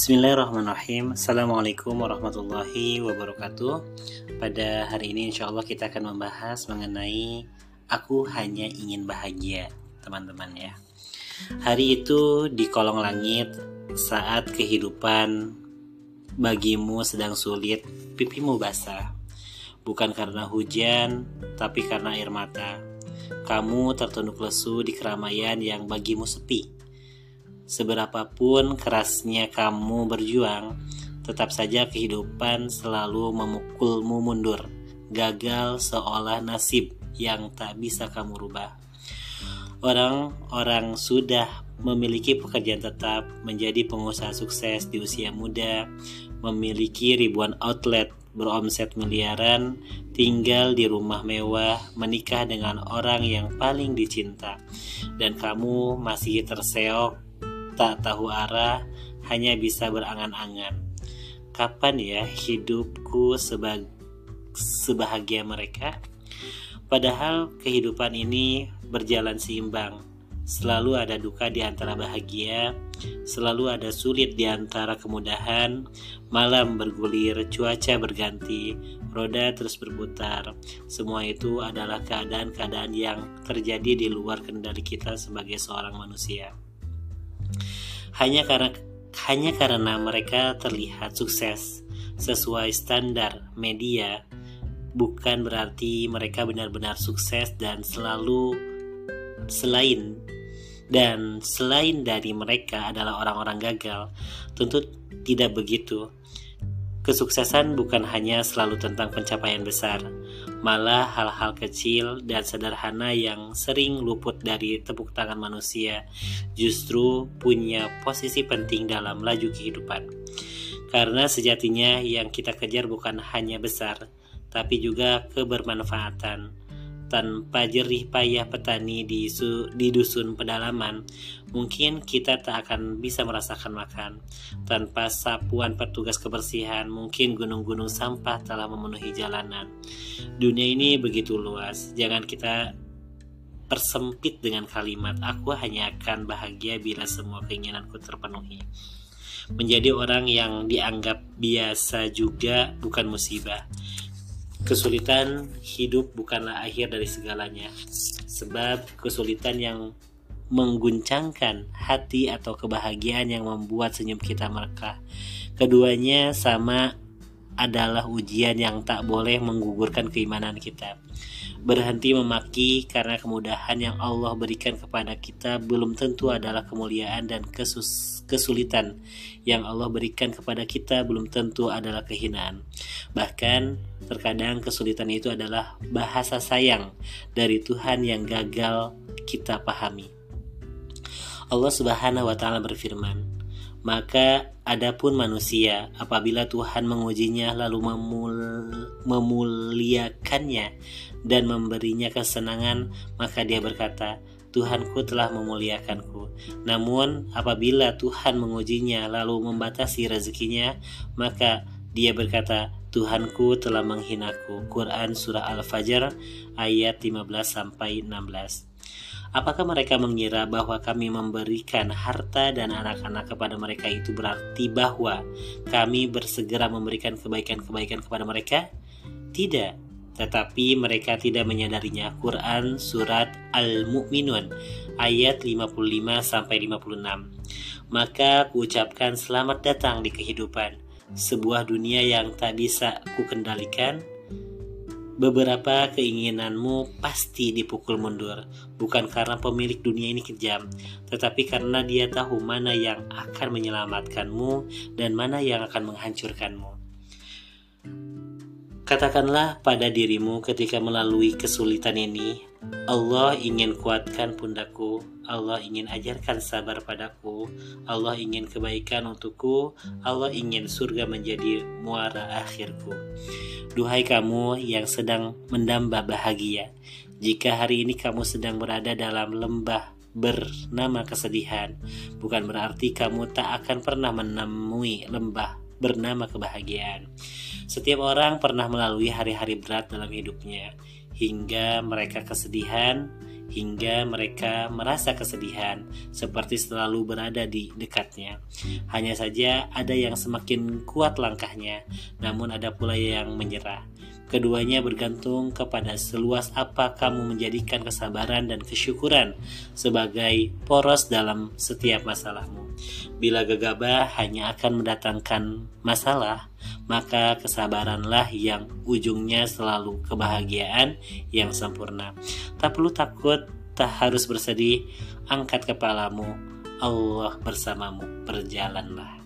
Bismillahirrahmanirrahim. Assalamualaikum warahmatullahi wabarakatuh. Pada hari ini insya Allah kita akan membahas mengenai Aku hanya ingin bahagia Teman-teman ya. Hari itu di kolong langit Saat kehidupan Bagimu sedang sulit Pipimu basah. Bukan karena hujan Tapi karena air mata. Kamu tertunduk lesu di keramaian yang bagimu sepi Seberapapun kerasnya kamu berjuang, tetap saja kehidupan selalu memukulmu mundur. Gagal seolah nasib yang tak bisa kamu rubah. Orang-orang sudah memiliki pekerjaan tetap, menjadi pengusaha sukses di usia muda, memiliki ribuan outlet, beromset miliaran, tinggal di rumah mewah, menikah dengan orang yang paling dicinta, dan kamu masih terseok tak tahu arah, hanya bisa berangan-angan. Kapan ya hidupku sebag sebahagia mereka? Padahal kehidupan ini berjalan seimbang. Selalu ada duka di antara bahagia, selalu ada sulit di antara kemudahan, malam bergulir, cuaca berganti, roda terus berputar. Semua itu adalah keadaan-keadaan yang terjadi di luar kendali kita sebagai seorang manusia hanya karena hanya karena mereka terlihat sukses sesuai standar media bukan berarti mereka benar-benar sukses dan selalu selain. Dan selain dari mereka adalah orang-orang gagal. Tentu tidak begitu Kesuksesan bukan hanya selalu tentang pencapaian besar, malah hal-hal kecil dan sederhana yang sering luput dari tepuk tangan manusia justru punya posisi penting dalam laju kehidupan. Karena sejatinya yang kita kejar bukan hanya besar, tapi juga kebermanfaatan tanpa jerih payah petani di, su, di dusun pedalaman, mungkin kita tak akan bisa merasakan makan. Tanpa sapuan petugas kebersihan, mungkin gunung-gunung sampah telah memenuhi jalanan. Dunia ini begitu luas, jangan kita persempit dengan kalimat "aku hanya akan bahagia bila semua keinginanku terpenuhi". Menjadi orang yang dianggap biasa juga bukan musibah. Kesulitan hidup bukanlah akhir dari segalanya, sebab kesulitan yang mengguncangkan hati atau kebahagiaan yang membuat senyum kita mereka. Keduanya sama adalah ujian yang tak boleh menggugurkan keimanan kita. Berhenti memaki karena kemudahan yang Allah berikan kepada kita belum tentu adalah kemuliaan dan kesus kesulitan yang Allah berikan kepada kita belum tentu adalah kehinaan. Bahkan terkadang kesulitan itu adalah bahasa sayang dari Tuhan yang gagal kita pahami. Allah Subhanahu wa taala berfirman, "Maka adapun manusia apabila Tuhan mengujinya lalu memul memuliakannya dan memberinya kesenangan, maka dia berkata, Tuhanku telah memuliakanku. Namun apabila Tuhan mengujinya lalu membatasi rezekinya, maka dia berkata, Tuhanku telah menghinaku. Quran Surah Al-Fajr ayat 15 sampai 16. Apakah mereka mengira bahwa kami memberikan harta dan anak-anak kepada mereka itu berarti bahwa kami bersegera memberikan kebaikan-kebaikan kepada mereka? Tidak tetapi mereka tidak menyadarinya. Quran surat Al-Mu'minun ayat 55 sampai 56. Maka kuucapkan selamat datang di kehidupan, sebuah dunia yang tak bisa kukendalikan. Beberapa keinginanmu pasti dipukul mundur, bukan karena pemilik dunia ini kejam, tetapi karena dia tahu mana yang akan menyelamatkanmu dan mana yang akan menghancurkanmu. Katakanlah pada dirimu ketika melalui kesulitan ini, Allah ingin kuatkan pundakku, Allah ingin ajarkan sabar padaku, Allah ingin kebaikan untukku, Allah ingin surga menjadi muara akhirku. Duhai kamu yang sedang mendamba bahagia, jika hari ini kamu sedang berada dalam lembah bernama kesedihan, bukan berarti kamu tak akan pernah menemui lembah bernama kebahagiaan. Setiap orang pernah melalui hari-hari berat dalam hidupnya, hingga mereka kesedihan, hingga mereka merasa kesedihan seperti selalu berada di dekatnya. Hanya saja ada yang semakin kuat langkahnya, namun ada pula yang menyerah. Keduanya bergantung kepada seluas apa kamu menjadikan kesabaran dan kesyukuran sebagai poros dalam setiap masalahmu. Bila gegabah hanya akan mendatangkan masalah, maka kesabaranlah yang ujungnya selalu kebahagiaan yang sempurna. Tak perlu takut, tak harus bersedih, angkat kepalamu, Allah bersamamu, berjalanlah.